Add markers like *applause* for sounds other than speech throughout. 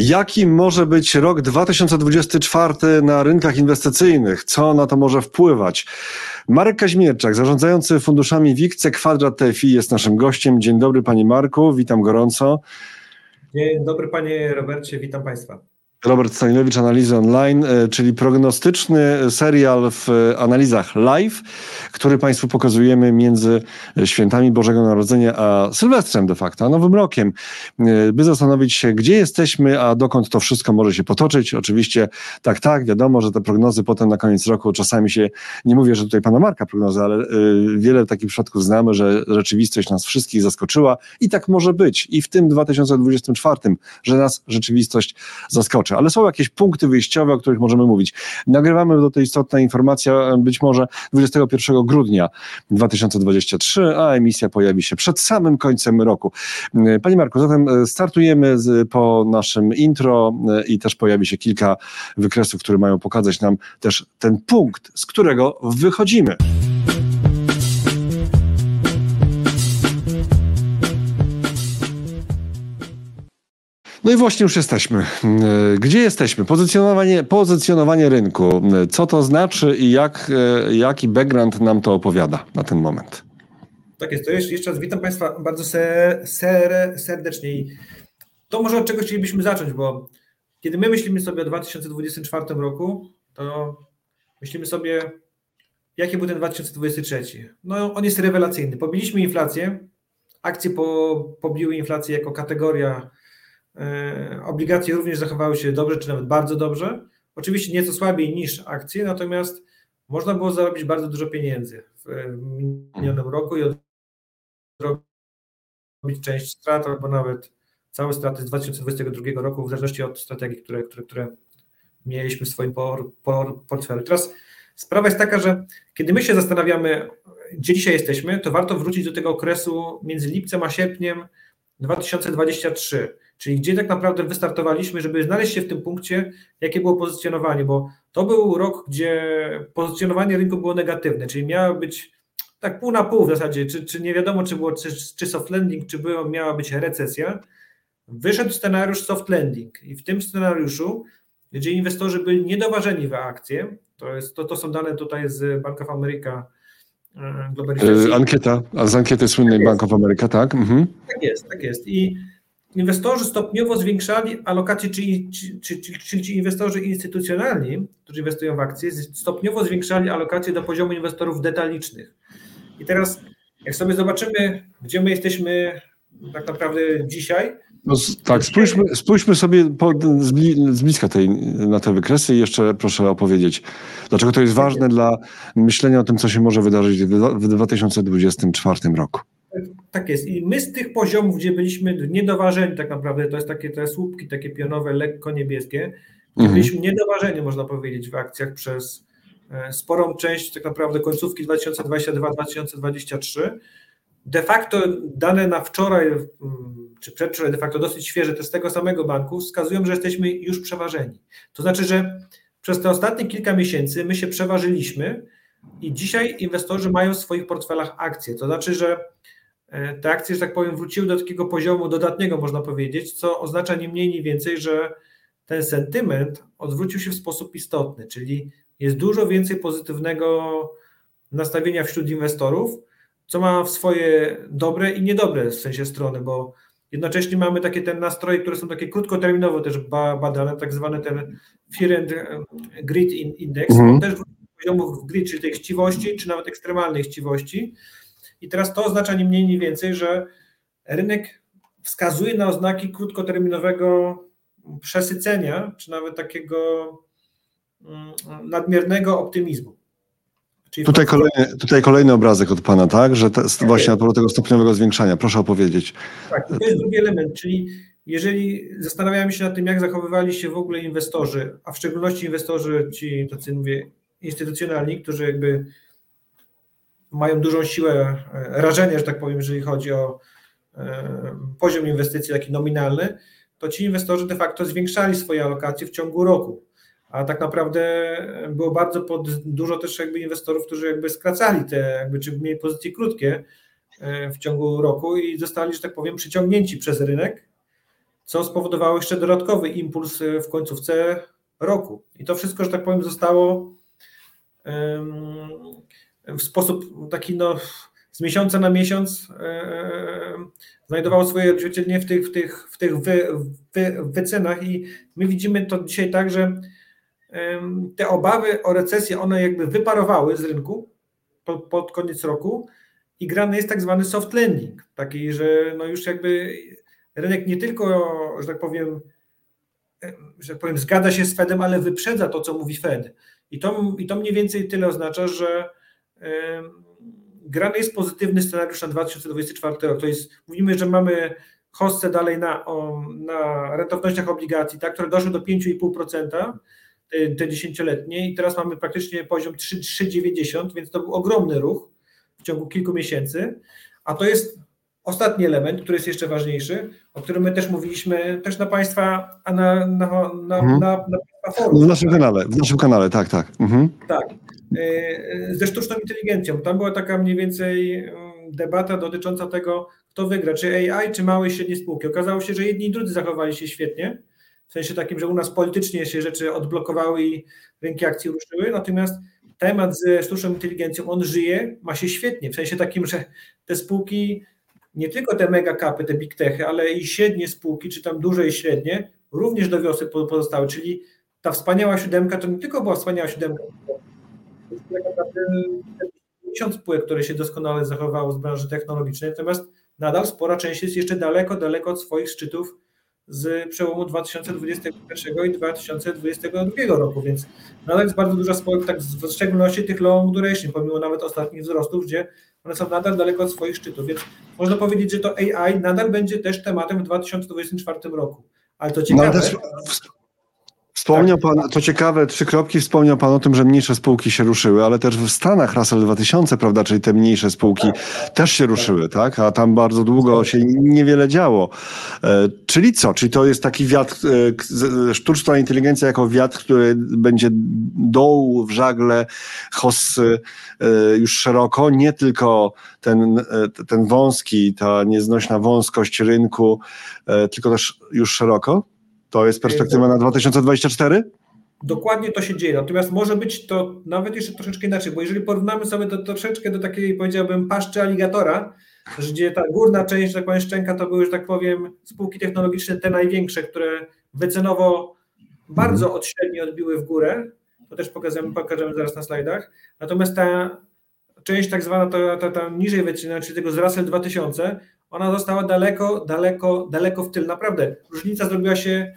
Jaki może być rok 2024 na rynkach inwestycyjnych? Co na to może wpływać? Marek Kaźmierczak, zarządzający funduszami WIKCE Kwadrat TFI jest naszym gościem. Dzień dobry panie Marku, witam gorąco. Dzień dobry panie Robercie, witam państwa. Robert Stanilewicz, Analizy Online, e, czyli prognostyczny serial w analizach live, który Państwu pokazujemy między świętami Bożego Narodzenia a Sylwestrem de facto, a Nowym Rokiem, e, by zastanowić się, gdzie jesteśmy, a dokąd to wszystko może się potoczyć. Oczywiście tak, tak, wiadomo, że te prognozy potem na koniec roku czasami się, nie mówię, że tutaj Pana Marka prognozy, ale e, wiele takich przypadków znamy, że rzeczywistość nas wszystkich zaskoczyła. I tak może być. I w tym 2024, że nas rzeczywistość zaskoczy ale są jakieś punkty wyjściowe, o których możemy mówić. Nagrywamy do tej istotna informacja być może 21 grudnia 2023, a emisja pojawi się przed samym końcem roku. Panie Marku, zatem e, startujemy z, po naszym intro e, i też pojawi się kilka wykresów, które mają pokazać nam też ten punkt, z którego wychodzimy. No i właśnie już jesteśmy. Gdzie jesteśmy? Pozycjonowanie, pozycjonowanie rynku. Co to znaczy i jak, jaki background nam to opowiada na ten moment? Tak jest. To jeszcze raz witam Państwa bardzo ser, ser, serdecznie. To może od czego chcielibyśmy zacząć, bo kiedy my myślimy sobie o 2024 roku, to myślimy sobie, jaki był ten 2023. No on jest rewelacyjny. Pobiliśmy inflację, akcje po, pobiły inflację jako kategoria E, obligacje również zachowały się dobrze, czy nawet bardzo dobrze. Oczywiście nieco słabiej niż akcje, natomiast można było zarobić bardzo dużo pieniędzy w minionym roku i odrobić część strat, albo nawet całe straty z 2022 roku, w zależności od strategii, które, które, które mieliśmy w swoim por, por, portfelu. Teraz sprawa jest taka, że kiedy my się zastanawiamy, gdzie dzisiaj jesteśmy, to warto wrócić do tego okresu między lipcem a sierpniem 2023 Czyli gdzie tak naprawdę wystartowaliśmy, żeby znaleźć się w tym punkcie, jakie było pozycjonowanie, bo to był rok, gdzie pozycjonowanie rynku było negatywne, czyli miało być tak pół na pół w zasadzie, czy, czy nie wiadomo, czy było czy, czy soft landing, czy było, miała być recesja. Wyszedł scenariusz soft landing i w tym scenariuszu, gdzie inwestorzy byli niedoważeni w akcje, to, jest, to, to są dane tutaj z Bank of America, e, globalizacji. Ankieta, a z ankiety słynnej tak Bank of America, tak? Mhm. Tak jest, tak jest. I inwestorzy stopniowo zwiększali alokacje, czyli, czyli, czyli ci inwestorzy instytucjonalni, którzy inwestują w akcje, stopniowo zwiększali alokacje do poziomu inwestorów detalicznych. I teraz, jak sobie zobaczymy, gdzie my jesteśmy tak naprawdę dzisiaj. No, tak, spójrzmy, spójrzmy sobie z bliska tej, na te wykresy i jeszcze proszę opowiedzieć, dlaczego to jest ważne dla myślenia o tym, co się może wydarzyć w 2024 roku. Tak jest. I my z tych poziomów, gdzie byliśmy niedoważeni, tak naprawdę, to jest takie te słupki, takie pionowe, lekko niebieskie, mhm. byliśmy niedoważeni, można powiedzieć, w akcjach przez e, sporą część tak naprawdę końcówki 2022-2023. De facto dane na wczoraj, mm, czy przedwczoraj, de facto dosyć świeże, to z tego samego banku, wskazują, że jesteśmy już przeważeni. To znaczy, że przez te ostatnie kilka miesięcy my się przeważyliśmy i dzisiaj inwestorzy mają w swoich portfelach akcje. To znaczy, że te akcje, że tak powiem, wróciły do takiego poziomu dodatniego, można powiedzieć, co oznacza nie mniej, nie więcej, że ten sentyment odwrócił się w sposób istotny, czyli jest dużo więcej pozytywnego nastawienia wśród inwestorów, co ma w swoje dobre i niedobre w sensie strony, bo jednocześnie mamy takie te nastroje, które są takie krótkoterminowo też badane, tak zwany ten Fear and Grid Index, mhm. też poziomów grid, czyli tej chciwości, czy nawet ekstremalnej chciwości, i teraz to oznacza nie mniej, nie więcej, że rynek wskazuje na oznaki krótkoterminowego przesycenia, czy nawet takiego mm, nadmiernego optymizmu. Czyli tutaj, kolejny, tutaj kolejny obrazek od Pana, tak? Że te, tak właśnie na tego stopniowego zwiększania. Proszę opowiedzieć. Tak, to jest drugi element, czyli jeżeli zastanawiamy się nad tym, jak zachowywali się w ogóle inwestorzy, a w szczególności inwestorzy ci, tacy mówię, instytucjonalni, którzy jakby mają dużą siłę e, rażenia, że tak powiem, jeżeli chodzi o e, poziom inwestycji taki nominalny, to ci inwestorzy de facto zwiększali swoje alokacje w ciągu roku. A tak naprawdę było bardzo pod, dużo też jakby inwestorów, którzy jakby skracali te, jakby, czy mieli pozycje krótkie e, w ciągu roku i zostali, że tak powiem, przyciągnięci przez rynek, co spowodowało jeszcze dodatkowy impuls w końcówce roku. I to wszystko, że tak powiem, zostało w sposób taki no, z miesiąca na miesiąc znajdowało swoje odzwierciedlenie w tych, w tych, w tych wy, wy, wycenach i my widzimy to dzisiaj tak, że te obawy o recesję, one jakby wyparowały z rynku pod, pod koniec roku i grany jest tak zwany soft landing, taki, że no już jakby rynek nie tylko, że tak powiem, że tak powiem, zgadza się z Fedem, ale wyprzedza to, co mówi Fed. I to, i to mniej więcej tyle oznacza, że grany jest pozytywny scenariusz na 2024 rok. To jest, mówimy, że mamy hossę dalej na, na rentownościach obligacji, tak, które doszły do 5,5%, te, dziesięcioletnie i teraz mamy praktycznie poziom 3,90, więc to był ogromny ruch w ciągu kilku miesięcy, a to jest ostatni element, który jest jeszcze ważniejszy, o którym my też mówiliśmy też na Państwa, a na, na, na, mhm. na, na forum. W naszym kanale, w naszym kanale, tak, tak. Mhm. Tak. E, e, ze sztuczną inteligencją. Tam była taka mniej więcej mm, debata dotycząca tego, kto wygra, czy AI, czy małe i średnie spółki. Okazało się, że jedni i drudzy zachowali się świetnie, w sensie takim, że u nas politycznie się rzeczy odblokowały i rynki akcji ruszyły, natomiast temat ze sztuczną inteligencją, on żyje, ma się świetnie, w sensie takim, że te spółki, nie tylko te mega kapy, te big techy, ale i średnie spółki, czy tam duże i średnie, również do wiosny pozostały, czyli ta wspaniała siódemka to nie tylko była wspaniała siódemka, jest tak naprawdę tysiąc spółek, które się doskonale zachowało z branży technologicznej, natomiast nadal spora część jest jeszcze daleko, daleko od swoich szczytów z przełomu 2021 i 2022 roku, więc nadal jest bardzo duża spółek, tak w szczególności tych long duration, pomimo nawet ostatnich wzrostów, gdzie one są nadal daleko od swoich szczytów, więc można powiedzieć, że to AI nadal będzie też tematem w 2024 roku. Ale to ciekawe... No, Wspomniał tak. Pan, to ciekawe, trzy kropki, wspomniał Pan o tym, że mniejsze spółki się ruszyły, ale też w Stanach Russell 2000, prawda, czyli te mniejsze spółki tak. też się ruszyły, tak? A tam bardzo długo się niewiele działo. E, czyli co? Czyli to jest taki wiatr, e, sztuczna inteligencja jako wiatr, który będzie dołu w żagle hossy e, już szeroko, nie tylko ten, e, ten wąski, ta nieznośna wąskość rynku, e, tylko też już szeroko? To jest perspektywa na 2024? Dokładnie to się dzieje. Natomiast może być to nawet jeszcze troszeczkę inaczej, bo jeżeli porównamy sobie to troszeczkę do takiej, powiedziałbym, paszczy aligatora, gdzie ta górna część, tak powiem, szczęka, to były, że tak powiem, spółki technologiczne, te największe, które wycenowo bardzo mhm. odśrednio odbiły w górę. To też pokażemy, pokażemy zaraz na slajdach. Natomiast ta część tak zwana, ta, ta, ta niżej wyceniona, czyli tego z Russell 2000, ona została daleko, daleko, daleko w tył. Naprawdę różnica zrobiła się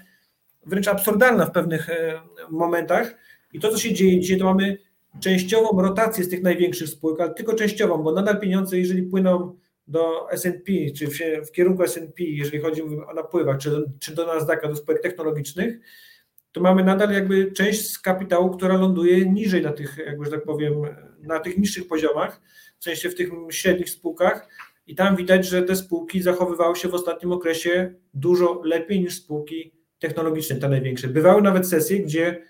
wręcz absurdalna w pewnych e, momentach. I to, co się dzieje dzisiaj, to mamy częściową rotację z tych największych spółek, ale tylko częściową, bo nadal pieniądze, jeżeli płyną do S&P, czy w, w kierunku S&P, jeżeli chodzi o napływach, czy czy do Nasdaqa, do spółek technologicznych, to mamy nadal jakby część z kapitału, która ląduje niżej na tych, jakby, że tak powiem, na tych niższych poziomach, w sensie w tych średnich spółkach, i tam widać, że te spółki zachowywały się w ostatnim okresie dużo lepiej niż spółki technologiczne, te największe. Bywały nawet sesje, gdzie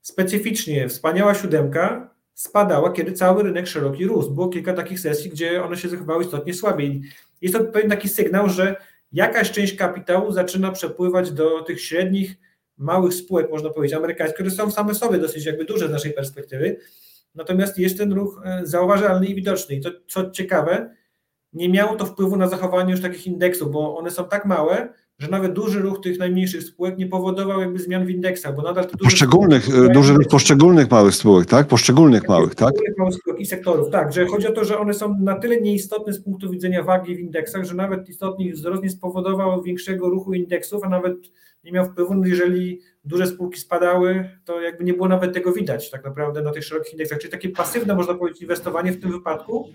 specyficznie wspaniała siódemka spadała, kiedy cały rynek szeroki rósł. Było kilka takich sesji, gdzie one się zachowały istotnie słabiej. Jest to pewien taki sygnał, że jakaś część kapitału zaczyna przepływać do tych średnich, małych spółek, można powiedzieć, amerykańskich, które są same sobie dosyć jakby duże z naszej perspektywy. Natomiast jest ten ruch e, zauważalny i widoczny. I to, co ciekawe, nie miało to wpływu na zachowanie już takich indeksów, bo one są tak małe, że nawet duży ruch tych najmniejszych spółek nie powodował jakby zmian w indeksach, bo nadal te poszczególnych, spółki, duży ruch poszczególnych małych spółek, tak? Poszczególnych małych, tak? Małych spółek i sektorów, tak, że chodzi o to, że one są na tyle nieistotne z punktu widzenia wagi w indeksach, że nawet istotny wzrost nie spowodował większego ruchu indeksów, a nawet nie miał wpływu, no jeżeli duże spółki spadały, to jakby nie było nawet tego widać tak naprawdę na tych szerokich indeksach, czyli takie pasywne, można powiedzieć, inwestowanie w tym wypadku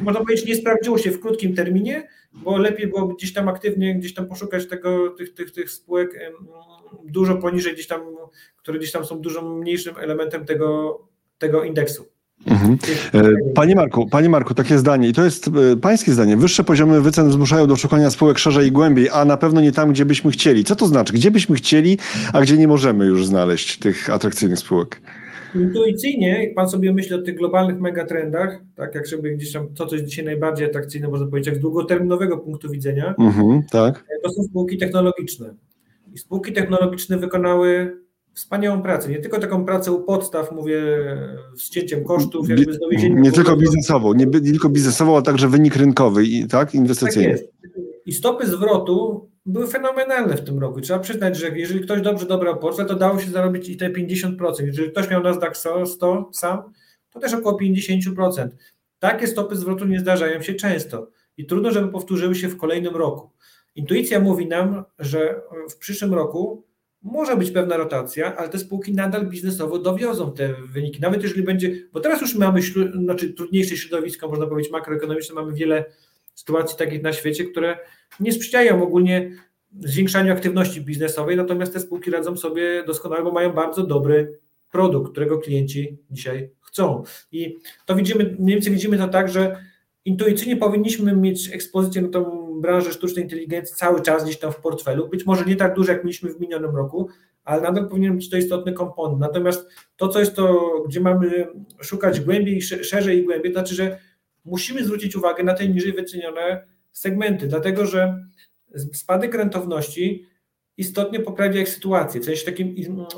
można powiedzieć, nie sprawdziło się w krótkim terminie, bo lepiej było gdzieś tam aktywnie gdzieś tam poszukać tego, tych, tych, tych spółek dużo poniżej gdzieś tam, które gdzieś tam są dużo mniejszym elementem tego, tego indeksu. Mhm. E, panie Marku, Panie Marku, takie zdanie, i to jest e, pańskie zdanie. Wyższe poziomy wycen zmuszają do szukania spółek szerzej i głębiej, a na pewno nie tam, gdzie byśmy chcieli. Co to znaczy? Gdzie byśmy chcieli, a gdzie nie możemy już znaleźć tych atrakcyjnych spółek? Intuicyjnie, jak pan sobie myśli o tych globalnych megatrendach, tak jak sobie gdzieś tam to, co jest dzisiaj najbardziej atrakcyjne, można powiedzieć, jak z długoterminowego punktu widzenia, mm -hmm, tak. to są spółki technologiczne. I spółki technologiczne wykonały wspaniałą pracę. Nie tylko taką pracę u podstaw, mówię, z cięciem kosztów, jakby z dowiezieniem. Nie tylko biznesową, nie, nie tylko biznesową, ale także wynik rynkowy, i, tak? Inwestycyjny. Tak jest. I stopy zwrotu były fenomenalne w tym roku. Trzeba przyznać, że jeżeli ktoś dobrze dobrał portfel, to dało się zarobić i te 50%. Jeżeli ktoś miał Nasdaq 100 sam, to też około 50%. Takie stopy zwrotu nie zdarzają się często i trudno, żeby powtórzyły się w kolejnym roku. Intuicja mówi nam, że w przyszłym roku może być pewna rotacja, ale te spółki nadal biznesowo dowiozą te wyniki. Nawet jeżeli będzie, bo teraz już mamy znaczy, trudniejsze środowisko, można powiedzieć makroekonomiczne, mamy wiele sytuacji takich na świecie, które nie sprzyjają ogólnie zwiększaniu aktywności biznesowej, natomiast te spółki radzą sobie doskonale, bo mają bardzo dobry produkt, którego klienci dzisiaj chcą. I to widzimy, mniej więcej widzimy to tak, że intuicyjnie powinniśmy mieć ekspozycję na tą branżę sztucznej inteligencji cały czas gdzieś tam w portfelu. Być może nie tak dużo, jak mieliśmy w minionym roku, ale nadal powinien być to istotny komponent. Natomiast to, co jest to, gdzie mamy szukać głębiej, szerzej i głębiej, to znaczy, że musimy zwrócić uwagę na te niżej wycenione segmenty, dlatego że spadek rentowności istotnie poprawia ich sytuację. W sensie takim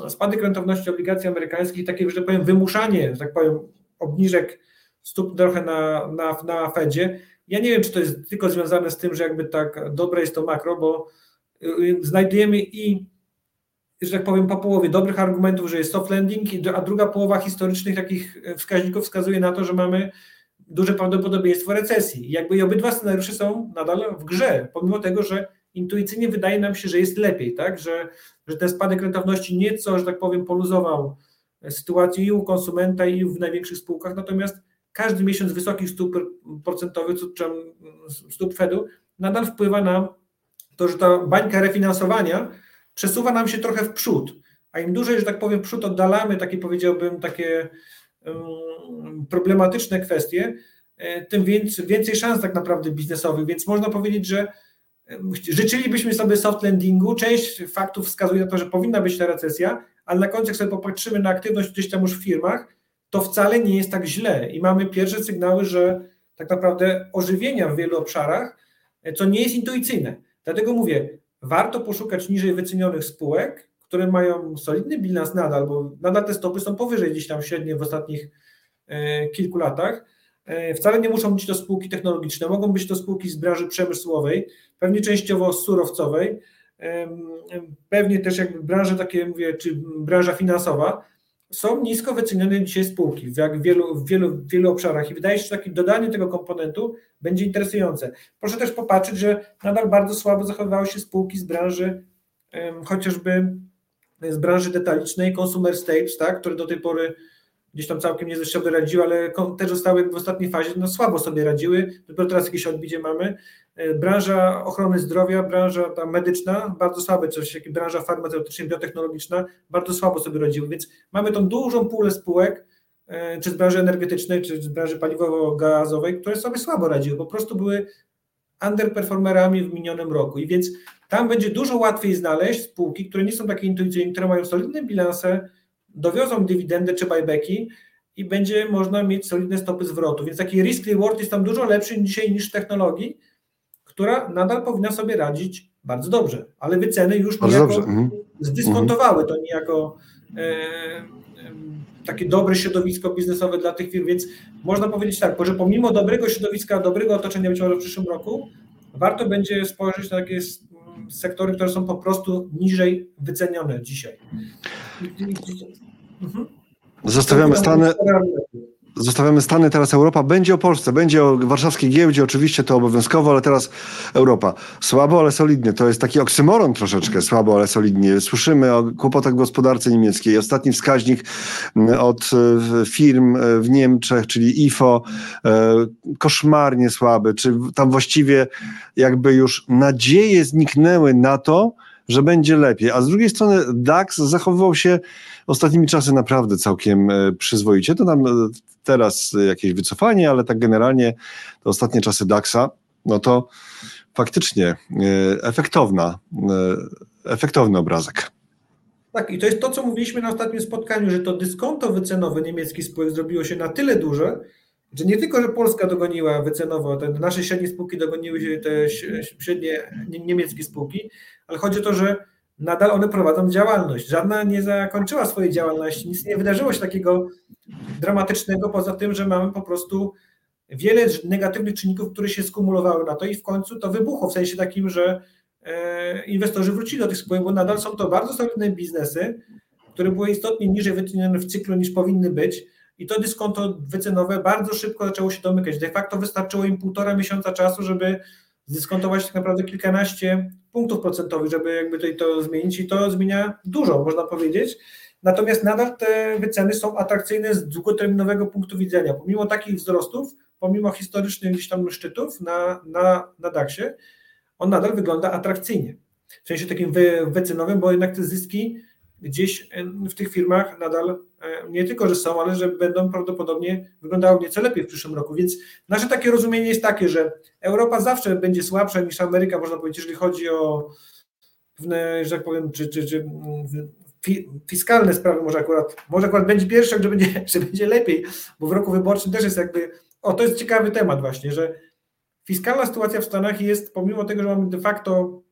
spadek rentowności obligacji amerykańskich, takie, że tak powiem, wymuszanie, że tak powiem, obniżek stóp trochę na, na, na Fedzie. Ja nie wiem, czy to jest tylko związane z tym, że jakby tak dobre jest to makro, bo y, y, znajdujemy i, że tak powiem, po połowie dobrych argumentów, że jest soft landing, a druga połowa historycznych takich wskaźników wskazuje na to, że mamy duże prawdopodobieństwo recesji. Jakby i obydwa scenariusze są nadal w grze, pomimo tego, że intuicyjnie wydaje nam się, że jest lepiej, tak? że, że ten spadek rentowności nieco, że tak powiem, poluzował sytuację i u konsumenta, i w największych spółkach, natomiast każdy miesiąc wysokich stóp procentowych, stóp Fedu, nadal wpływa na to, że ta bańka refinansowania przesuwa nam się trochę w przód. A im dłużej, że tak powiem, w przód oddalamy takie, powiedziałbym, takie problematyczne kwestie, e, tym więcej, więcej szans tak naprawdę biznesowych, więc można powiedzieć, że życzylibyśmy sobie soft landingu, część faktów wskazuje na to, że powinna być ta recesja, ale na końcu jak sobie popatrzymy na aktywność gdzieś tam już w firmach, to wcale nie jest tak źle. I mamy pierwsze sygnały, że tak naprawdę ożywienia w wielu obszarach, e, co nie jest intuicyjne. Dlatego mówię, warto poszukać niżej wycenionych spółek, które mają solidny bilans nadal, bo nadal te stopy są powyżej gdzieś tam średnie w ostatnich e, kilku latach. E, wcale nie muszą być to spółki technologiczne, mogą być to spółki z branży przemysłowej, pewnie częściowo surowcowej, pewnie też jakby branże takie, mówię, czy branża finansowa, są nisko wycenione dzisiaj spółki w, jak wielu, w wielu, wielu obszarach i wydaje się, że takie dodanie tego komponentu będzie interesujące. Proszę też popatrzeć, że nadal bardzo słabo zachowywały się spółki z branży chociażby z branży detalicznej, consumer staples, tak, które do tej pory gdzieś tam całkiem nie sobie radziły, ale też zostały w ostatniej fazie no, słabo sobie radziły, dopiero teraz jakieś odbicie mamy. E, branża ochrony zdrowia, branża ta medyczna, bardzo słabe, coś jak branża farmaceutyczna, biotechnologiczna, bardzo słabo sobie radziły, więc mamy tą dużą pulę spółek, e, czy z branży energetycznej, czy z branży paliwowo-gazowej, które sobie słabo radziły, po prostu były underperformerami w minionym roku i więc tam będzie dużo łatwiej znaleźć spółki, które nie są takie intuicyjne, które mają solidne bilanse, dowiozą dywidendy czy buybacki i będzie można mieć solidne stopy zwrotu. Więc taki risk reward jest tam dużo lepszy dzisiaj niż technologii, która nadal powinna sobie radzić bardzo dobrze, ale wyceny już niejako mhm. zdyskontowały to niejako e, takie dobre środowisko biznesowe dla tych firm, więc można powiedzieć tak, że pomimo dobrego środowiska, dobrego otoczenia być może w przyszłym roku, warto będzie spojrzeć na takie sektory, które są po prostu niżej wycenione dzisiaj. Mhm. Zostawiamy Stany. Zostawiamy Stany, teraz Europa. Będzie o Polsce, będzie o warszawskiej giełdzie, oczywiście to obowiązkowo, ale teraz Europa. Słabo, ale solidnie. To jest taki oksymoron troszeczkę, słabo, ale solidnie. Słyszymy o kłopotach gospodarce niemieckiej. Ostatni wskaźnik mm, od e, firm e, w Niemczech, czyli IFO, e, koszmarnie słaby. Czy tam właściwie jakby już nadzieje zniknęły na to, że będzie lepiej. A z drugiej strony DAX zachowywał się ostatnimi czasy naprawdę całkiem przyzwoicie. To nam teraz jakieś wycofanie, ale tak generalnie te ostatnie czasy DAXa, no to faktycznie e, efektowna, efektowny obrazek. Tak, i to jest to, co mówiliśmy na ostatnim spotkaniu, że to dyskonto wycenowe niemieckich spółek zrobiło się na tyle duże, że nie tylko, że Polska dogoniła wycenowo, te nasze średnie spółki dogoniły się te średnie niemieckie spółki, ale chodzi o to, że nadal one prowadzą działalność. Żadna nie zakończyła swojej działalności, nic nie wydarzyło się takiego dramatycznego, poza tym, że mamy po prostu wiele negatywnych czynników, które się skumulowały na to i w końcu to wybuchło, w sensie takim, że e, inwestorzy wrócili do tych spółek, bo nadal są to bardzo solidne biznesy, które były istotnie niżej wycenione w cyklu niż powinny być i to dyskonto wycenowe bardzo szybko zaczęło się domykać. De facto wystarczyło im półtora miesiąca czasu, żeby zdyskontować tak naprawdę kilkanaście punktów procentowych, żeby jakby tutaj to zmienić i to zmienia dużo, można powiedzieć. Natomiast nadal te wyceny są atrakcyjne z długoterminowego punktu widzenia. Pomimo takich wzrostów, pomimo historycznych gdzieś tam szczytów na, na, na DAX-ie, on nadal wygląda atrakcyjnie. W sensie takim wy, wycenowym, bo jednak te zyski gdzieś w tych firmach nadal e, nie tylko, że są, ale że będą prawdopodobnie wyglądały nieco lepiej w przyszłym roku. Więc nasze takie rozumienie jest takie, że Europa zawsze będzie słabsza niż Ameryka, można powiedzieć, jeżeli chodzi o pewne, że tak powiem, czy, czy, czy fiskalne sprawy może akurat, może akurat będzie pierwsze, że będzie, *laughs* że będzie lepiej, bo w roku wyborczym też jest jakby, o to jest ciekawy temat właśnie, że fiskalna sytuacja w Stanach jest, pomimo tego, że mamy de facto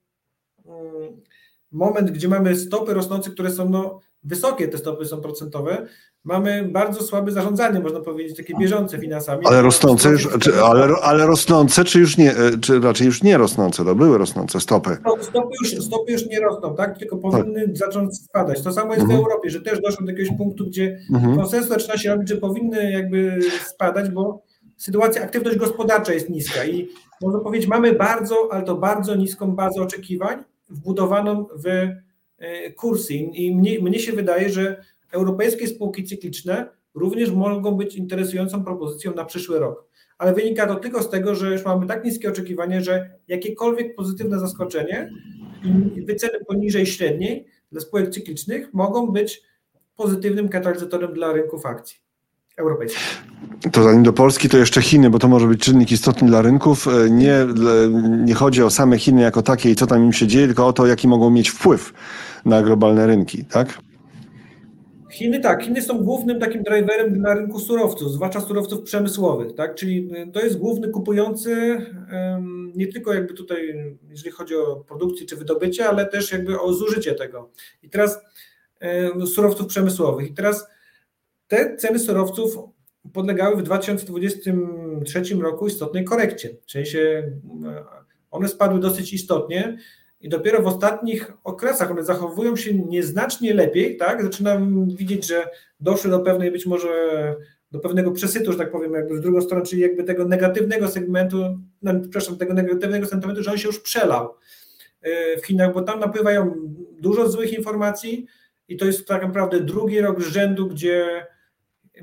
moment, gdzie mamy stopy rosnące, które są no, wysokie, te stopy są procentowe, mamy bardzo słabe zarządzanie, można powiedzieć, takie bieżące finansami. Ale rosnące, już, czy, ale, ale rosnące, czy już nie, e, czy raczej już nie rosnące, to były rosnące stopy. Stopy już, stopy już nie rosną, tak? Tylko powinny tak. zacząć spadać. To samo jest mhm. w Europie, że też doszło do jakiegoś punktu, gdzie mhm. konsensus zaczyna się robić, że powinny jakby spadać, bo sytuacja, aktywność gospodarcza jest niska i można powiedzieć, mamy bardzo, ale to bardzo niską bazę oczekiwań, wbudowaną w e, kursy. I mnie, mnie się wydaje, że europejskie spółki cykliczne również mogą być interesującą propozycją na przyszły rok. Ale wynika to tylko z tego, że już mamy tak niskie oczekiwanie, że jakiekolwiek pozytywne zaskoczenie i wyceny poniżej średniej dla spółek cyklicznych mogą być pozytywnym katalizatorem dla rynków akcji europejskich. To zanim do Polski, to jeszcze Chiny, bo to może być czynnik istotny dla rynków. E, nie, nie chodzi o same Chiny jako takie i co tam im się dzieje, tylko o to, jaki mogą mieć wpływ na globalne rynki, tak? Chiny tak, Chiny są głównym takim driverem na rynku surowców, zwłaszcza surowców przemysłowych, tak? Czyli e, to jest główny kupujący nie tylko jakby tutaj, jeżeli chodzi o produkcję czy wydobycie, ale też jakby o zużycie tego. I teraz surowców przemysłowych. I teraz te ceny surowców podlegały w 2023 roku istotnej korekcie. W sensie e, one spadły dosyć istotnie i dopiero w ostatnich okresach one zachowują się nieznacznie lepiej, tak? Zaczynam widzieć, że doszły do pewnej być może do pewnego przesytu, że tak powiem, jakby w drugą stronę, czyli jakby tego negatywnego segmentu, no, przepraszam, tego negatywnego sentymentu, że on się już przelał e, w Chinach, bo tam napływają dużo złych informacji i to jest tak naprawdę drugi rok z rzędu, gdzie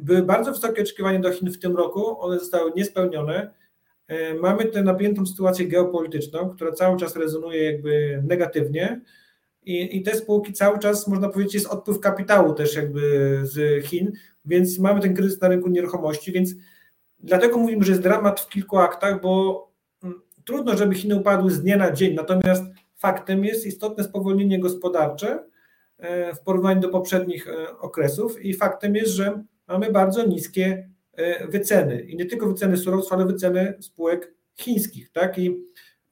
były bardzo wysokie oczekiwania do Chin w tym roku, one zostały niespełnione. E, mamy tę napiętą sytuację geopolityczną, która cały czas rezonuje jakby negatywnie i, i te spółki cały czas, można powiedzieć, jest odpływ kapitału też jakby z Chin, więc mamy ten kryzys na rynku nieruchomości, więc dlatego mówimy, że jest dramat w kilku aktach, bo mm, trudno, żeby Chiny upadły z dnia na dzień, natomiast faktem jest istotne spowolnienie gospodarcze e, w porównaniu do poprzednich e, okresów i faktem jest, że mamy bardzo niskie e, wyceny. I nie tylko wyceny surowców, ale wyceny spółek chińskich. Tak? I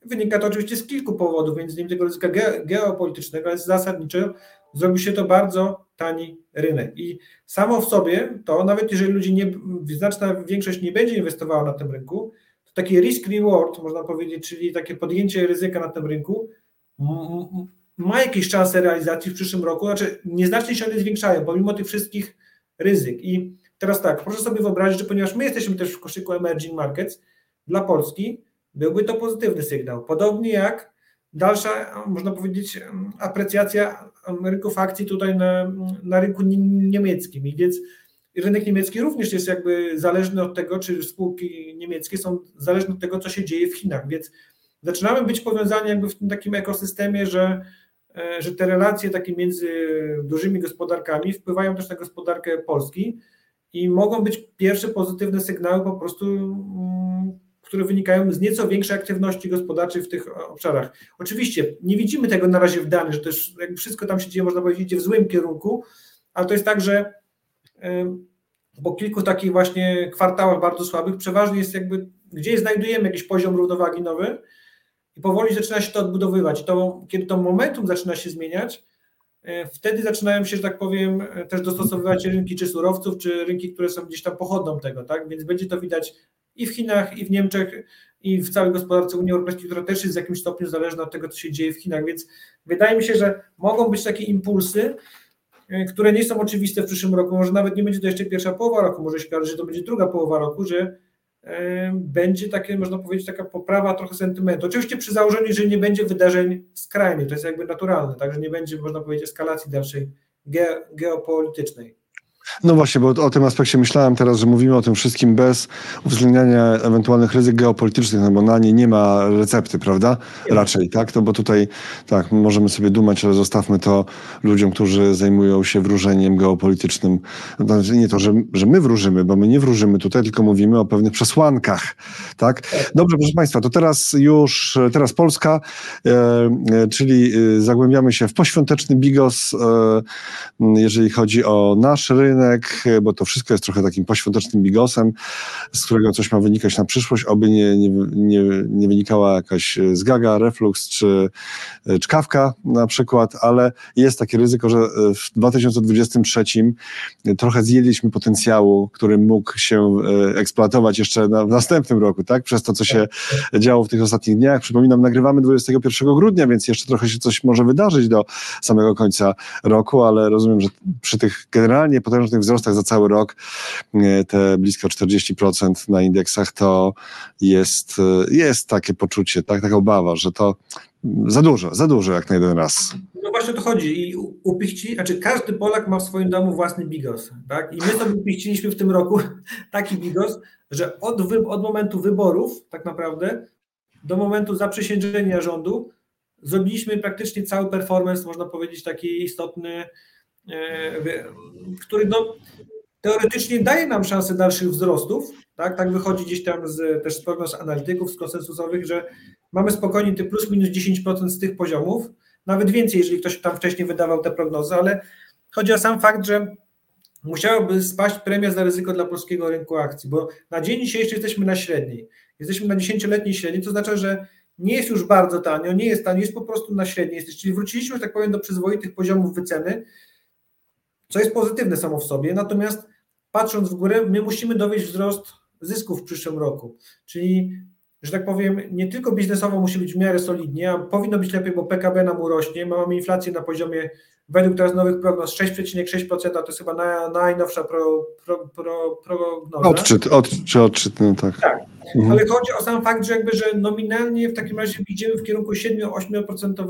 wynika to oczywiście z kilku powodów, między innymi tego ryzyka geopolitycznego, ale zasadniczo zrobił się to bardzo tani rynek. I samo w sobie to, nawet jeżeli ludzi nie, znaczna większość nie będzie inwestowała na tym rynku, to taki risk reward, można powiedzieć, czyli takie podjęcie ryzyka na tym rynku, ma jakieś szanse realizacji w przyszłym roku, znaczy nieznacznie się one zwiększają, pomimo tych wszystkich ryzyk. I teraz tak, proszę sobie wyobrazić, że ponieważ my jesteśmy też w koszyku emerging markets, dla Polski byłby to pozytywny sygnał. Podobnie jak dalsza, można powiedzieć, aprecjacja rynków akcji tutaj na, na rynku niemieckim. I więc rynek niemiecki również jest jakby zależny od tego, czy spółki niemieckie są zależne od tego, co się dzieje w Chinach. Więc zaczynamy być powiązani jakby w tym takim ekosystemie, że że te relacje takie między dużymi gospodarkami wpływają też na gospodarkę Polski i mogą być pierwsze pozytywne sygnały po prostu, mm, które wynikają z nieco większej aktywności gospodarczej w tych obszarach. Oczywiście nie widzimy tego na razie w danych, że też wszystko tam się dzieje, można powiedzieć, idzie w złym kierunku, ale to jest tak, że po kilku takich właśnie kwartałach bardzo słabych przeważnie jest jakby, gdzieś znajdujemy jakiś poziom równowagi nowy, i powoli zaczyna się to odbudowywać. To, kiedy to momentum zaczyna się zmieniać, e, wtedy zaczynają się, że tak powiem, e, też dostosowywać rynki czy surowców, czy rynki, które są gdzieś tam pochodną tego, tak? Więc będzie to widać i w Chinach, i w Niemczech, i w całej gospodarce Unii Europejskiej, która też jest w jakimś stopniu zależna od tego, co się dzieje w Chinach. Więc wydaje mi się, że mogą być takie impulsy, e, które nie są oczywiste w przyszłym roku. Może nawet nie będzie to jeszcze pierwsza połowa roku, może się okaże, że to będzie druga połowa roku, że będzie takie, można powiedzieć, taka poprawa trochę sentymentu. Oczywiście przy założeniu, że nie będzie wydarzeń skrajnych, to jest jakby naturalne, także nie będzie, można powiedzieć, eskalacji dalszej ge geopolitycznej. No właśnie, bo o tym aspekcie myślałem teraz, że mówimy o tym wszystkim bez uwzględniania ewentualnych ryzyk geopolitycznych, no bo na nie nie ma recepty, prawda? Raczej, tak? No bo tutaj, tak, możemy sobie dumać, ale zostawmy to ludziom, którzy zajmują się wróżeniem geopolitycznym. Znaczy nie to, że, że my wróżymy, bo my nie wróżymy tutaj, tylko mówimy o pewnych przesłankach, tak? Dobrze, proszę Państwa, to teraz już, teraz Polska, e, e, czyli e, zagłębiamy się w poświąteczny bigos, e, jeżeli chodzi o nasz rynek, rynek, bo to wszystko jest trochę takim poświątecznym bigosem, z którego coś ma wynikać na przyszłość, oby nie, nie, nie, nie wynikała jakaś zgaga, reflux czy czkawka na przykład, ale jest takie ryzyko, że w 2023 trochę zjedliśmy potencjału, który mógł się e, eksploatować jeszcze na, w następnym roku, tak? Przez to, co się działo w tych ostatnich dniach. Przypominam, nagrywamy 21 grudnia, więc jeszcze trochę się coś może wydarzyć do samego końca roku, ale rozumiem, że przy tych generalnie potężnych potężnych wzrostach za cały rok, e, te blisko 40% na indeksach, to jest, e, jest takie poczucie, tak, taka obawa, że to za dużo, za dużo jak na jeden raz. No właśnie o to chodzi. I upichci, znaczy każdy Polak ma w swoim domu własny bigos, tak? I my sobie upichciliśmy w tym roku *laughs* taki bigos, że od, od momentu wyborów tak naprawdę do momentu zaprzysiężenia rządu zrobiliśmy praktycznie cały performance, można powiedzieć, taki istotny który no, teoretycznie daje nam szansę dalszych wzrostów, tak, tak wychodzi gdzieś tam z, też z prognoz analityków, z konsensusowych, że mamy spokojnie te plus minus 10% z tych poziomów, nawet więcej, jeżeli ktoś tam wcześniej wydawał te prognozy, ale chodzi o sam fakt, że musiałaby spaść premia za ryzyko dla polskiego rynku akcji, bo na dzień dzisiejszy jesteśmy na średniej. Jesteśmy na dziesięcioletniej średniej, to znaczy, że nie jest już bardzo tanio, nie jest tanio, jest po prostu na średniej. Czyli wróciliśmy, tak powiem, do przyzwoitych poziomów wyceny, co jest pozytywne samo w sobie, natomiast patrząc w górę, my musimy dowieść wzrost zysków w przyszłym roku, czyli że tak powiem, nie tylko biznesowo musi być w miarę solidnie, a powinno być lepiej, bo PKB nam urośnie, mamy inflację na poziomie według teraz nowych prognoz 6,6%, to jest chyba na, najnowsza pro, pro, pro, prognoza. Odczyt, od, czy odczyt, no tak. Tak, mhm. ale chodzi o sam fakt, że jakby, że nominalnie w takim razie idziemy w kierunku 7-8%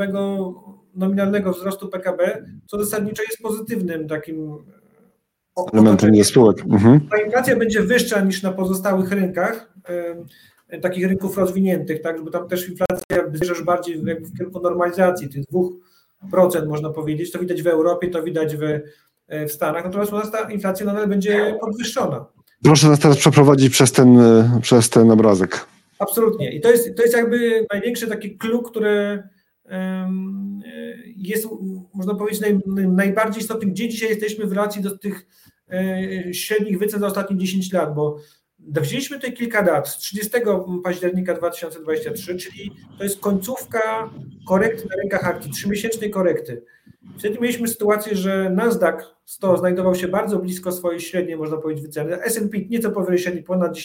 nominalnego wzrostu PKB, co zasadniczo jest pozytywnym takim elementem nie spółek. Mhm. Ta inflacja będzie wyższa niż na pozostałych rynkach, takich rynków rozwiniętych, tak, bo tam też inflacja zmierza bardziej jakby w kierunku normalizacji tych 2% można powiedzieć, to widać w Europie, to widać w, e, w Stanach, natomiast u nas ta inflacja nadal będzie podwyższona. Proszę nas teraz przeprowadzić przez ten, e, przez ten obrazek. Absolutnie. I to jest, to jest jakby największy taki klucz, który jest, można powiedzieć, naj, najbardziej istotny, gdzie dzisiaj jesteśmy w relacji do tych e, średnich wycen za ostatnie 10 lat, bo wzięliśmy tutaj kilka dat. Z 30 października 2023, czyli to jest końcówka korekty na rynkach akcji, trzymiesięcznej korekty. Wtedy mieliśmy sytuację, że Nasdaq 100 znajdował się bardzo blisko swojej średniej, można powiedzieć, wyceny. S&P nieco powyżej średniej, ponad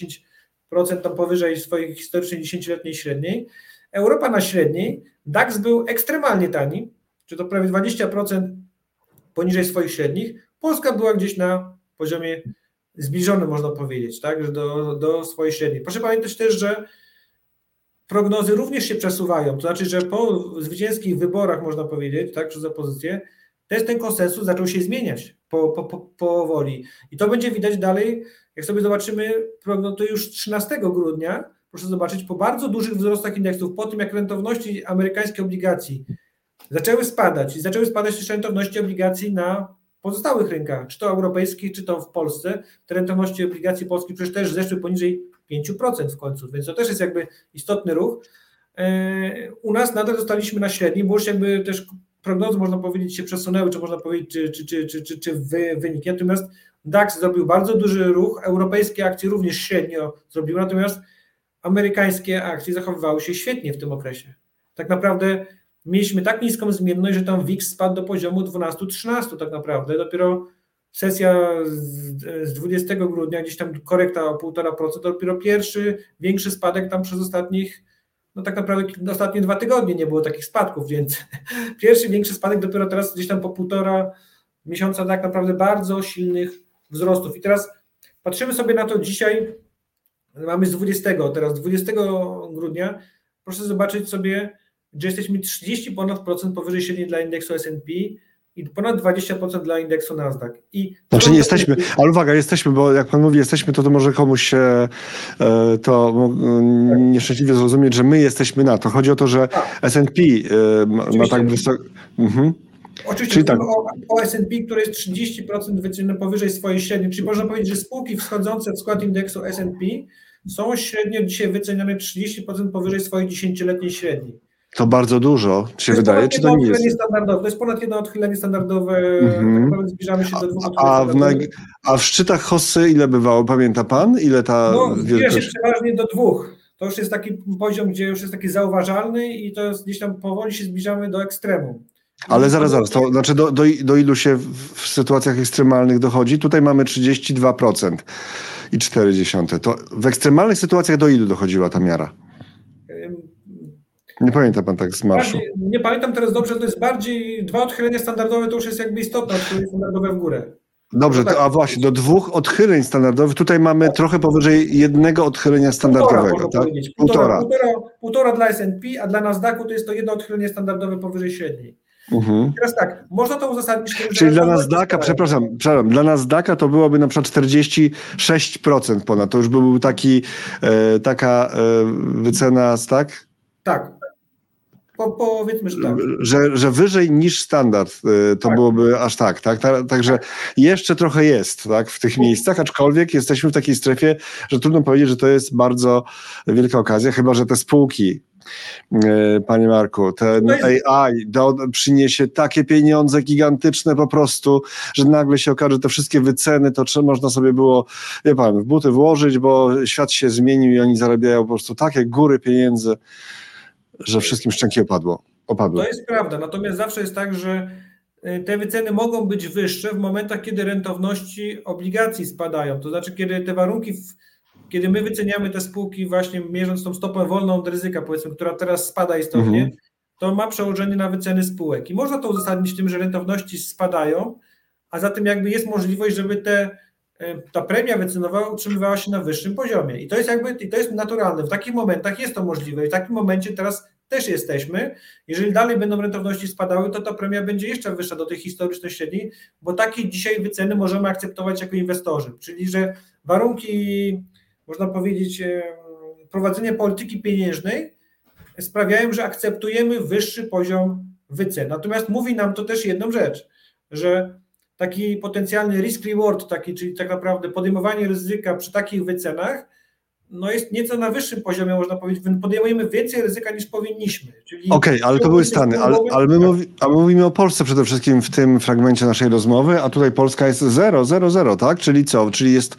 10% tam powyżej swojej historycznej 10-letniej średniej. Europa na średniej, DAX był ekstremalnie tani, czy to prawie 20% poniżej swoich średnich. Polska była gdzieś na poziomie zbliżonym, można powiedzieć, tak, do, do swojej średniej. Proszę pamiętać też, że prognozy również się przesuwają, to znaczy, że po zwycięskich wyborach, można powiedzieć, tak, przez opozycję, też ten konsensus zaczął się zmieniać po, po, po, powoli. I to będzie widać dalej, jak sobie zobaczymy, to już 13 grudnia, proszę zobaczyć, po bardzo dużych wzrostach indeksów, po tym jak rentowności amerykańskich obligacji zaczęły spadać i zaczęły spadać też rentowności obligacji na pozostałych rynkach, czy to europejskich, czy to w Polsce, te rentowności obligacji polskich przecież też zeszły poniżej 5% w końcu, więc to też jest jakby istotny ruch. E, u nas nadal zostaliśmy na średnim, bo już jakby też prognozy, można powiedzieć, się przesunęły, czy można powiedzieć, czy, czy, czy, czy, czy, czy wy, wyniki. Natomiast DAX zrobił bardzo duży ruch, europejskie akcje również średnio zrobiły, natomiast amerykańskie akcje zachowywały się świetnie w tym okresie. tak naprawdę mieliśmy tak niską zmienność, że tam WIX spadł do poziomu 12-13 tak naprawdę. Dopiero sesja z 20 grudnia, gdzieś tam korekta o 1,5%, dopiero pierwszy większy spadek tam przez ostatnich, no tak naprawdę ostatnie dwa tygodnie nie było takich spadków, więc *laughs* pierwszy większy spadek dopiero teraz gdzieś tam po półtora miesiąca tak naprawdę bardzo silnych wzrostów. I teraz patrzymy sobie na to dzisiaj, mamy z 20, teraz 20 grudnia, proszę zobaczyć sobie, że jesteśmy 30 ponad procent powyżej średniej dla indeksu S&P i ponad 20% dla indeksu Nasdaq. I znaczy nie jesteśmy, ale uwaga, jesteśmy, bo jak pan mówi jesteśmy, to to może komuś się e, to nieszczęśliwie zrozumieć, że my jesteśmy na to. Chodzi o to, że tak. S&P e, ma tak wysoko... Mhm. Oczywiście tak. o, o S&P, które jest 30% wyceny powyżej swojej średniej, czyli można powiedzieć, że spółki wschodzące w skład indeksu S&P są średnio dzisiaj wyceniane 30% powyżej swojej 10-letniej średniej. To bardzo dużo, się wydaje, czy to nie jest? Standardowe. To jest ponad jedno odchylenie standardowe, mm -hmm. zbliżamy się do dwóch a, w, a w szczytach Hossy ile bywało, pamięta pan? Ile ta no, wielkość? się przeważnie do dwóch. To już jest taki poziom, gdzie już jest taki zauważalny i to jest gdzieś tam powoli się zbliżamy do ekstremu. Ale zaraz, zaraz, to znaczy do, do, do ilu się w sytuacjach ekstremalnych dochodzi? Tutaj mamy 32% i 0,4. To w ekstremalnych sytuacjach do ilu dochodziła ta miara? Nie pamięta pan tak z marszu. Bardziej, nie pamiętam teraz dobrze, to jest bardziej dwa odchylenia standardowe, to już jest jakby istotne, odchylenie standardowe w górę. Dobrze, to, a właśnie, do dwóch odchyleń standardowych, tutaj mamy trochę powyżej jednego odchylenia standardowego, półtora, tak? Półtora. Półtora, półtora dla S&P, a dla Nasdaqu to jest to jedno odchylenie standardowe powyżej średniej. Mhm. Teraz tak, można to uzasadnić tym, Czyli dla Nasdaqa, przepraszam, przepraszam, dla Nasdaqa to byłoby na przykład 46% ponad, to już był taki, e, taka e, wycena, tak? Tak, po, powiedzmy, że tak. Że, że wyżej niż standard y, to tak. byłoby aż tak, tak? Także jeszcze trochę jest tak, w tych miejscach, aczkolwiek jesteśmy w takiej strefie, że trudno powiedzieć, że to jest bardzo wielka okazja, chyba że te spółki Panie Marku, ten AI do, przyniesie takie pieniądze gigantyczne po prostu, że nagle się okaże, że te wszystkie wyceny to czy można sobie było, wie pan, w buty włożyć, bo świat się zmienił i oni zarabiają po prostu takie góry pieniędzy że wszystkim szczęki opadło, opadły. To jest prawda, natomiast zawsze jest tak, że y, te wyceny mogą być wyższe w momentach, kiedy rentowności obligacji spadają. To znaczy, kiedy te warunki, kiedy my wyceniamy te spółki właśnie mierząc tą stopę wolną od ryzyka, powiedzmy, która teraz spada istotnie, mhm. to ma przełożenie na wyceny spółek. I można to uzasadnić tym, że rentowności spadają, a zatem jakby jest możliwość, żeby te y, ta premia wycenowa utrzymywała się na wyższym poziomie. I to jest jakby, i to jest naturalne. W takich momentach jest to możliwe. I w takim momencie teraz też jesteśmy. Jeżeli dalej będą rentowności spadały, to ta premia będzie jeszcze wyższa do tej historycznej średniej, bo takie dzisiaj wyceny możemy akceptować jako inwestorzy. Czyli, że warunki, można powiedzieć, prowadzenia polityki pieniężnej sprawiają, że akceptujemy wyższy poziom wycen. Natomiast mówi nam to też jedną rzecz, że taki potencjalny risk reward, taki, czyli tak naprawdę podejmowanie ryzyka przy takich wycenach no jest nieco na wyższym poziomie, można powiedzieć. Podejmujemy więcej ryzyka niż powinniśmy. Okej, okay, ale to były Stany, ale, ale my, mówi, my mówimy o Polsce przede wszystkim w tym fragmencie naszej rozmowy, a tutaj Polska jest 0, 0, 0, tak? Czyli co? Czyli jest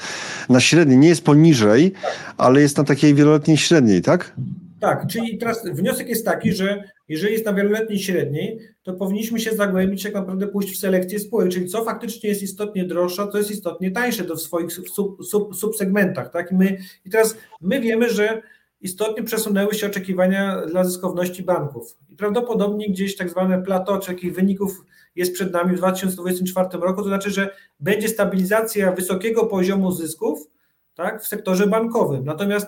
na średniej, nie jest poniżej, tak. ale jest na takiej wieloletniej średniej, tak? Tak, czyli teraz wniosek jest taki, że jeżeli jest na wieloletniej średniej, to powinniśmy się zagłębić, jak naprawdę pójść w selekcję spółek, czyli co faktycznie jest istotnie droższe, co jest istotnie tańsze do w swoich sub, sub, subsegmentach. Tak? I, my, I teraz my wiemy, że istotnie przesunęły się oczekiwania dla zyskowności banków. I prawdopodobnie gdzieś tak zwane plato takich wyników jest przed nami w 2024 roku, to znaczy, że będzie stabilizacja wysokiego poziomu zysków tak, w sektorze bankowym. Natomiast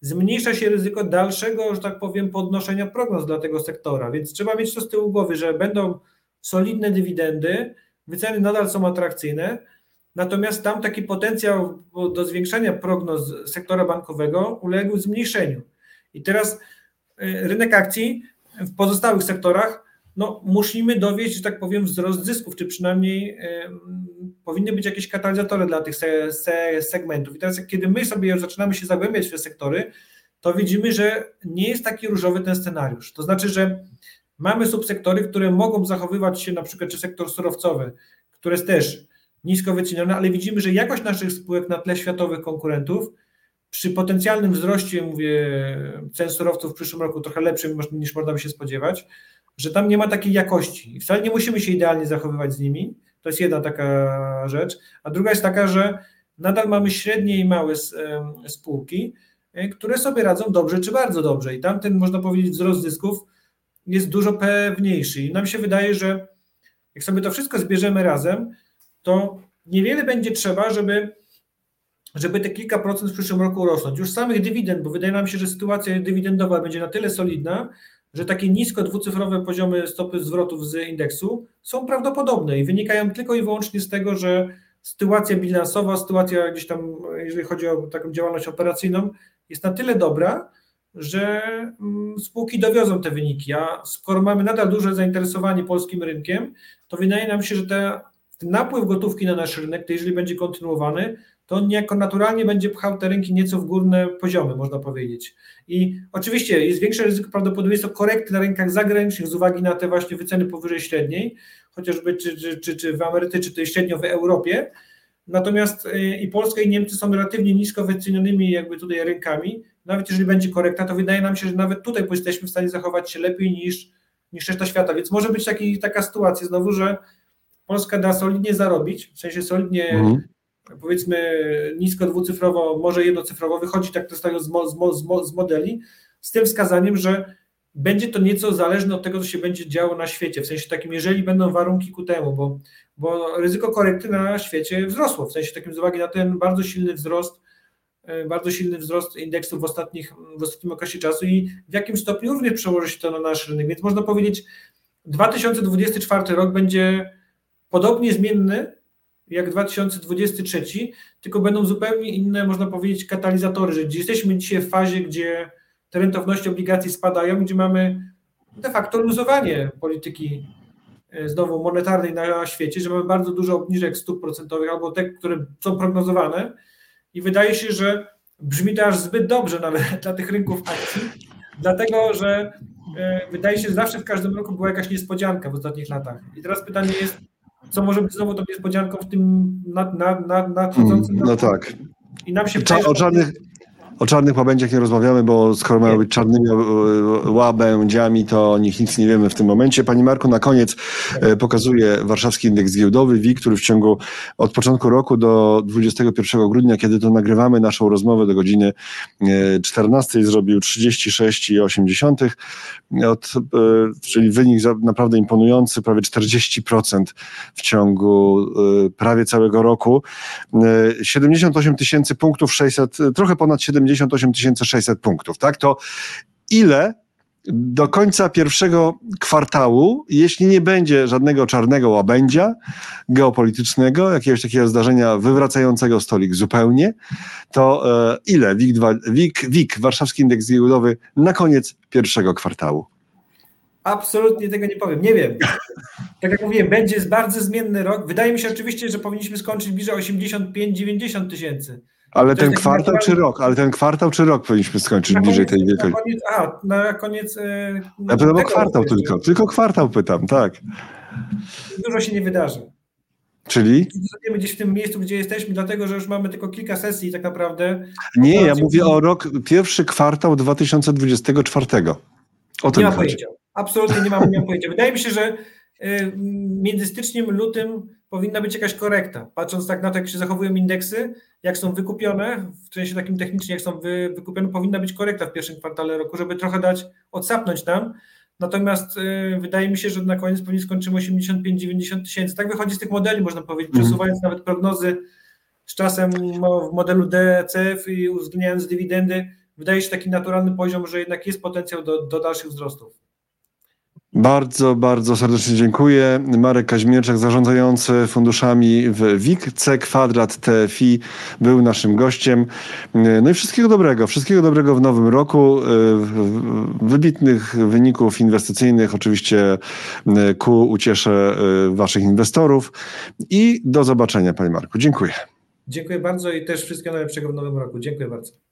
zmniejsza się ryzyko dalszego, że tak powiem, podnoszenia prognoz dla tego sektora. Więc trzeba mieć to z tyłu głowy, że będą solidne dywidendy, wyceny nadal są atrakcyjne, natomiast tam taki potencjał do zwiększania prognoz sektora bankowego uległ zmniejszeniu. I teraz y, rynek akcji w pozostałych sektorach no, musimy dowieść, że tak powiem, wzrost zysków, czy przynajmniej powinny być jakieś katalizatory dla tych se, se segmentów. I teraz, kiedy my sobie zaczynamy się zagłębiać w te sektory, to widzimy, że nie jest taki różowy ten scenariusz. To znaczy, że mamy subsektory, które mogą zachowywać się, na przykład, czy sektor surowcowy, który jest też nisko wyceniony, ale widzimy, że jakość naszych spółek na tle światowych konkurentów przy potencjalnym wzroście, mówię, cen surowców w przyszłym roku trochę lepszym niż można by się spodziewać, że tam nie ma takiej jakości. Wcale nie musimy się idealnie zachowywać z nimi. To jest jedna taka rzecz. A druga jest taka, że nadal mamy średnie i małe spółki, e, które sobie radzą dobrze czy bardzo dobrze. I tamten, można powiedzieć, wzrost zysków jest dużo pewniejszy. I nam się wydaje, że jak sobie to wszystko zbierzemy razem, to niewiele będzie trzeba, żeby, żeby te kilka procent w przyszłym roku rosnąć. Już samych dywidend, bo wydaje nam się, że sytuacja dywidendowa będzie na tyle solidna, że takie nisko dwucyfrowe poziomy stopy zwrotów z indeksu są prawdopodobne i wynikają tylko i wyłącznie z tego, że sytuacja bilansowa, sytuacja gdzieś tam, jeżeli chodzi o taką działalność operacyjną, jest na tyle dobra, że mm, spółki dowiozą te wyniki. A skoro mamy nadal duże zainteresowanie polskim rynkiem, to wydaje nam się, że te, ten napływ gotówki na nasz rynek, to jeżeli będzie kontynuowany, to on niejako naturalnie będzie pchał te rynki nieco w górne poziomy, można powiedzieć. I oczywiście jest większe ryzyko prawdopodobieństwo korekty na rynkach zagranicznych z uwagi na te właśnie wyceny powyżej średniej, chociażby czy, czy, czy, czy w Ameryce, czy to średnio w Europie. Natomiast y, i Polska i Niemcy są relatywnie nisko wycenionymi jakby tutaj rynkami. Nawet jeżeli będzie korekta, to wydaje nam się, że nawet tutaj jesteśmy w stanie zachować się lepiej niż, niż reszta świata. Więc może być taki, taka sytuacja znowu, że Polska da solidnie zarobić, w sensie solidnie mhm powiedzmy nisko dwucyfrowo, może jednocyfrowo, wychodzi tak to z, z, z modeli, z tym wskazaniem, że będzie to nieco zależne od tego, co się będzie działo na świecie, w sensie takim, jeżeli będą warunki ku temu, bo, bo ryzyko korekty na świecie wzrosło, w sensie takim z uwagi na ten bardzo silny wzrost, e, bardzo silny wzrost indeksu w, ostatnich, w ostatnim okresie czasu i w jakim stopniu również przełoży się to na nasz rynek, więc można powiedzieć, 2024 rok będzie podobnie zmienny jak 2023, tylko będą zupełnie inne, można powiedzieć, katalizatory, że jesteśmy dzisiaj w fazie, gdzie te rentowności obligacji spadają, gdzie mamy de facto luzowanie polityki e, znowu monetarnej na świecie, że mamy bardzo dużo obniżek stóp procentowych albo te, które są prognozowane i wydaje się, że brzmi to aż zbyt dobrze nawet *laughs* dla tych rynków akcji, dlatego że e, wydaje się, że zawsze w każdym roku była jakaś niespodzianka w ostatnich latach. I teraz pytanie jest, co może być znowu tą niespodzianką w tym nadchodzącym nad, nad, nad mm, No tak. I nam się Cza, o czarnych, o czarnych łabędziach nie rozmawiamy, bo skoro mają być czarnymi e, łabędziami, to o nich nic nie wiemy w tym momencie. Pani Marku, na koniec e, pokazuje warszawski indeks giełdowy WIG, który w ciągu od początku roku do 21 grudnia, kiedy to nagrywamy naszą rozmowę do godziny 14 e, zrobił 36,8, od, czyli wynik naprawdę imponujący, prawie 40% w ciągu prawie całego roku. 78 tysięcy punktów, 600, trochę ponad 70 78 600 punktów, tak? To ile do końca pierwszego kwartału, jeśli nie będzie żadnego czarnego łabędzia geopolitycznego, jakiegoś takiego zdarzenia wywracającego stolik zupełnie, to e, ile WIG, WIG, WIG, Warszawski Indeks Giełdowy, na koniec pierwszego kwartału? Absolutnie tego nie powiem. Nie wiem. Tak jak mówiłem, będzie bardzo zmienny rok. Wydaje mi się oczywiście, że powinniśmy skończyć bliżej 85-90 tysięcy. Ale ten kwartał czy rok? Ale ten kwartał czy rok powinniśmy skończyć na bliżej koniec, tej wielkości? Na koniec, a, na koniec. Ja pytam o kwartał tylko. Tylko kwartał pytam, tak. Dużo się nie wydarzy. Czyli? Zostaniemy gdzieś w tym miejscu, gdzie jesteśmy, dlatego że już mamy tylko kilka sesji tak naprawdę. Nie, ja mówię o rok, pierwszy kwartał 2024. O tym nie mam pojęcia. Absolutnie nie mam, nie mam pojęcia. Wydaje mi się, że y, między styczniem, lutym powinna być jakaś korekta. Patrząc tak na to, jak się zachowują indeksy, jak są wykupione, w sensie takim technicznie, jak są wy, wykupione, powinna być korekta w pierwszym kwartale roku, żeby trochę dać, odsapnąć nam. Natomiast y, wydaje mi się, że na koniec pewnie skończymy 85-90 tysięcy. Tak wychodzi z tych modeli, można powiedzieć, mm. przesuwając nawet prognozy z czasem w modelu DCF i uwzględniając dywidendy, wydaje się taki naturalny poziom, że jednak jest potencjał do, do dalszych wzrostów. Bardzo, bardzo serdecznie dziękuję. Marek Kaźmierczak, zarządzający funduszami w WIG C Kwadrat TFI był naszym gościem. No i wszystkiego dobrego, wszystkiego dobrego w nowym roku. Wybitnych wyników inwestycyjnych, oczywiście ku uciesze waszych inwestorów i do zobaczenia, panie Marku. Dziękuję. Dziękuję bardzo i też wszystkiego najlepszego w nowym roku. Dziękuję bardzo.